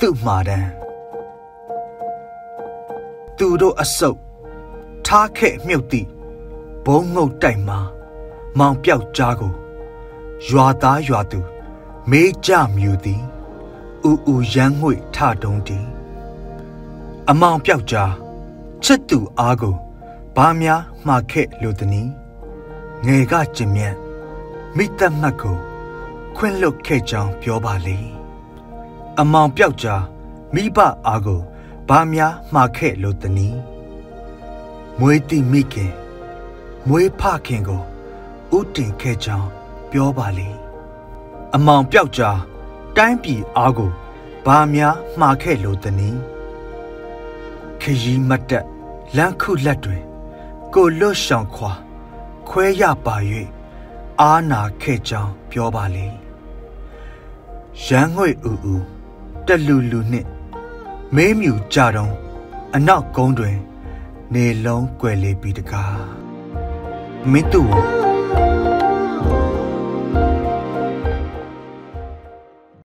သူ့မှာတန်းသူတို့အစုပ်ထားခဲ့မြုပ်သည့်ဘုံငုတ်တိုက်မှာမောင်ပြောက်ကြားကိုရွာသားရွာသူ မေးကြမြူသည်ဥဥရမ်းငွေထတုံးတီအမောင်ပြောက်ကြားချစ်သူအားကိုဘာများမှားခဲ့လို့တနည်းငယ်ကကျင်မြတ်မိသက်မှတ်ကိုခွင့်လွတ်ခဲ့ကြောင်းပြောပါလေ အမောင်ပြောက်ကြားမိဘအားကိုဘာများမှားခဲ့လို့တနည်းမွေးတိမိခင်မွေးဖခင်ကိုဥတင်ခဲ့ကြောင်းပြောပါလေအမောင်ပြောက်ကြားတိုင်းပြည်အားကိုဘာများမှားခဲ့လို့တနည်းခရီးမတ်တက်လမ်းခုလက်တွင် ကိုလွတ်ရှောင်ခွာ ခွဲရပါ၍အာနာခဲ့ကြောင်းပြောပါလေရန်ငွေဥဥ တလူလူနှင့်မေးမြူကြတော့အနောက်ကုန်းတွင် နေလုံးကွယ်လေးပြီးတကားမင်းတို့